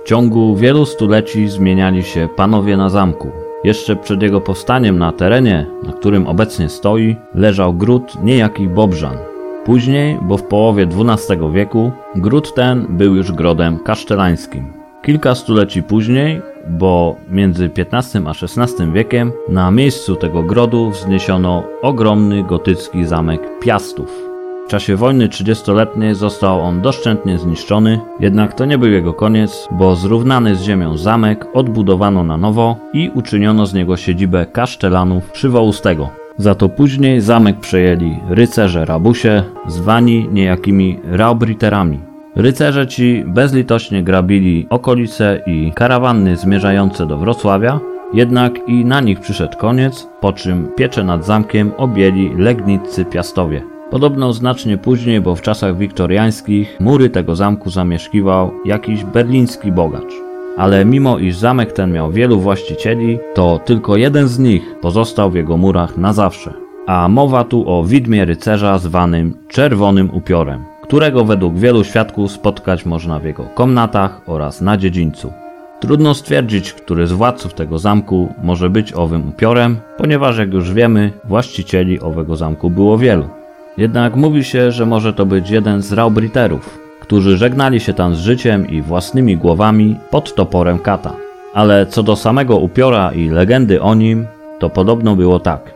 W ciągu wielu stuleci zmieniali się panowie na zamku. Jeszcze przed jego powstaniem na terenie, na którym obecnie stoi, leżał gród niejakich Bobrzan. Później, bo w połowie XII wieku, gród ten był już grodem kasztelańskim. Kilka stuleci później, bo między XV a XVI wiekiem, na miejscu tego grodu wzniesiono ogromny gotycki zamek Piastów. Czasie wojny 30-letniej został on doszczętnie zniszczony, jednak to nie był jego koniec, bo zrównany z ziemią zamek odbudowano na nowo i uczyniono z niego siedzibę kasztelanów przywołustego. Za to później zamek przejęli rycerze rabusie, zwani niejakimi raubriterami. Rycerze ci bezlitośnie grabili okolice i karawanny zmierzające do Wrocławia, jednak i na nich przyszedł koniec, po czym pieczę nad zamkiem objęli legniccy piastowie. Podobno znacznie później, bo w czasach wiktoriańskich, mury tego zamku zamieszkiwał jakiś berliński bogacz. Ale mimo iż zamek ten miał wielu właścicieli, to tylko jeden z nich pozostał w jego murach na zawsze. A mowa tu o widmie rycerza zwanym Czerwonym Upiorem, którego według wielu świadków spotkać można w jego komnatach oraz na dziedzińcu. Trudno stwierdzić, który z władców tego zamku może być owym upiorem, ponieważ jak już wiemy, właścicieli owego zamku było wielu. Jednak mówi się, że może to być jeden z Raubriterów, którzy żegnali się tam z życiem i własnymi głowami pod toporem kata. Ale co do samego upiora i legendy o nim, to podobno było tak.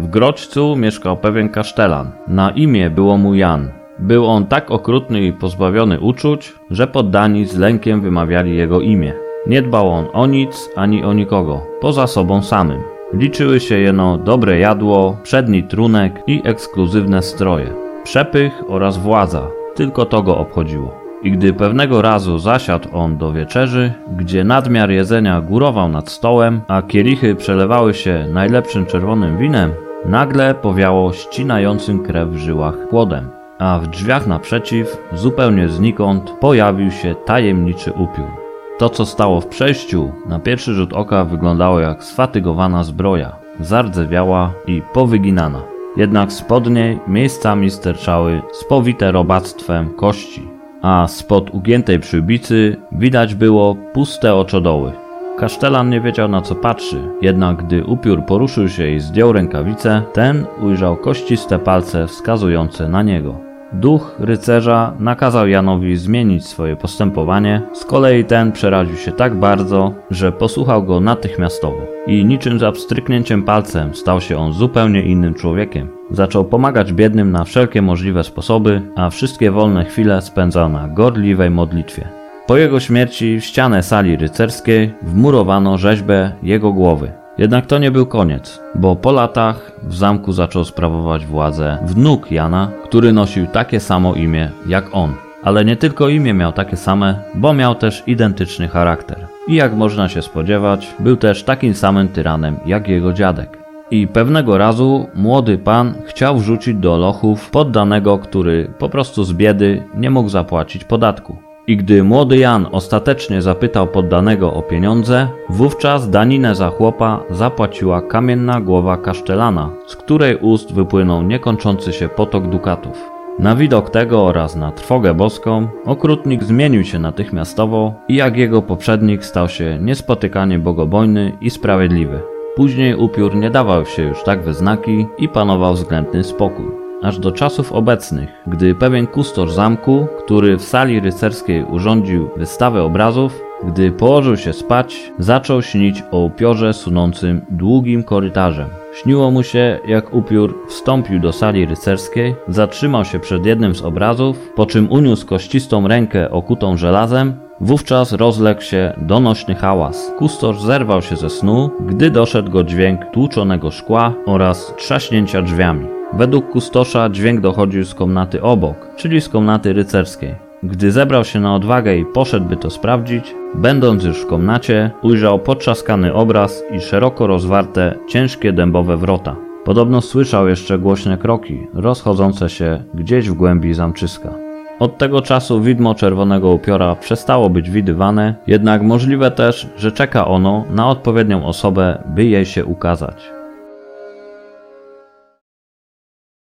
W Grodźcu mieszkał pewien kasztelan. Na imię było mu Jan. Był on tak okrutny i pozbawiony uczuć, że poddani z lękiem wymawiali jego imię. Nie dbał on o nic ani o nikogo, poza sobą samym. Liczyły się jeno dobre jadło, przedni trunek i ekskluzywne stroje. Przepych oraz władza, tylko to go obchodziło. I gdy pewnego razu zasiadł on do wieczerzy, gdzie nadmiar jedzenia górował nad stołem, a kielichy przelewały się najlepszym czerwonym winem, nagle powiało ścinającym krew w żyłach chłodem, a w drzwiach naprzeciw, zupełnie znikąd, pojawił się tajemniczy upiór. To, co stało w przejściu, na pierwszy rzut oka wyglądało jak sfatygowana zbroja, zardzewiała i powyginana. Jednak spod niej miejscami sterczały spowite robactwem kości, a spod ugiętej przyłbicy widać było puste oczodoły. Kasztelan nie wiedział na co patrzy, jednak gdy upiór poruszył się i zdjął rękawice, ten ujrzał kościste palce wskazujące na niego. Duch rycerza nakazał Janowi zmienić swoje postępowanie, z kolei ten przeraził się tak bardzo, że posłuchał go natychmiastowo i niczym za pstryknięciem palcem stał się on zupełnie innym człowiekiem. Zaczął pomagać biednym na wszelkie możliwe sposoby, a wszystkie wolne chwile spędzał na gorliwej modlitwie. Po jego śmierci w ścianę sali rycerskiej wmurowano rzeźbę jego głowy. Jednak to nie był koniec, bo po latach w zamku zaczął sprawować władzę wnuk Jana, który nosił takie samo imię jak on. Ale nie tylko imię miał takie same, bo miał też identyczny charakter. I jak można się spodziewać, był też takim samym tyranem jak jego dziadek. I pewnego razu młody pan chciał wrzucić do lochów poddanego, który po prostu z biedy nie mógł zapłacić podatku. I gdy młody Jan ostatecznie zapytał poddanego o pieniądze, wówczas daninę za chłopa zapłaciła kamienna głowa kasztelana, z której ust wypłynął niekończący się potok dukatów. Na widok tego oraz na trwogę boską, okrutnik zmienił się natychmiastowo i jak jego poprzednik stał się niespotykanie bogobojny i sprawiedliwy. Później upiór nie dawał się już tak we znaki i panował względny spokój aż do czasów obecnych, gdy pewien kustosz zamku, który w sali rycerskiej urządził wystawę obrazów, gdy położył się spać, zaczął śnić o upiorze sunącym długim korytarzem. Śniło mu się, jak upiór wstąpił do sali rycerskiej, zatrzymał się przed jednym z obrazów, po czym uniósł kościstą rękę okutą żelazem Wówczas rozległ się donośny hałas. Kustosz zerwał się ze snu, gdy doszedł go dźwięk tłuczonego szkła oraz trzaśnięcia drzwiami. Według kustosza dźwięk dochodził z komnaty obok, czyli z komnaty rycerskiej. Gdy zebrał się na odwagę i poszedł by to sprawdzić, będąc już w komnacie, ujrzał potrzaskany obraz i szeroko rozwarte, ciężkie dębowe wrota. Podobno słyszał jeszcze głośne kroki, rozchodzące się gdzieś w głębi zamczyska. Od tego czasu widmo czerwonego upiora przestało być widywane, jednak możliwe też, że czeka ono na odpowiednią osobę, by jej się ukazać.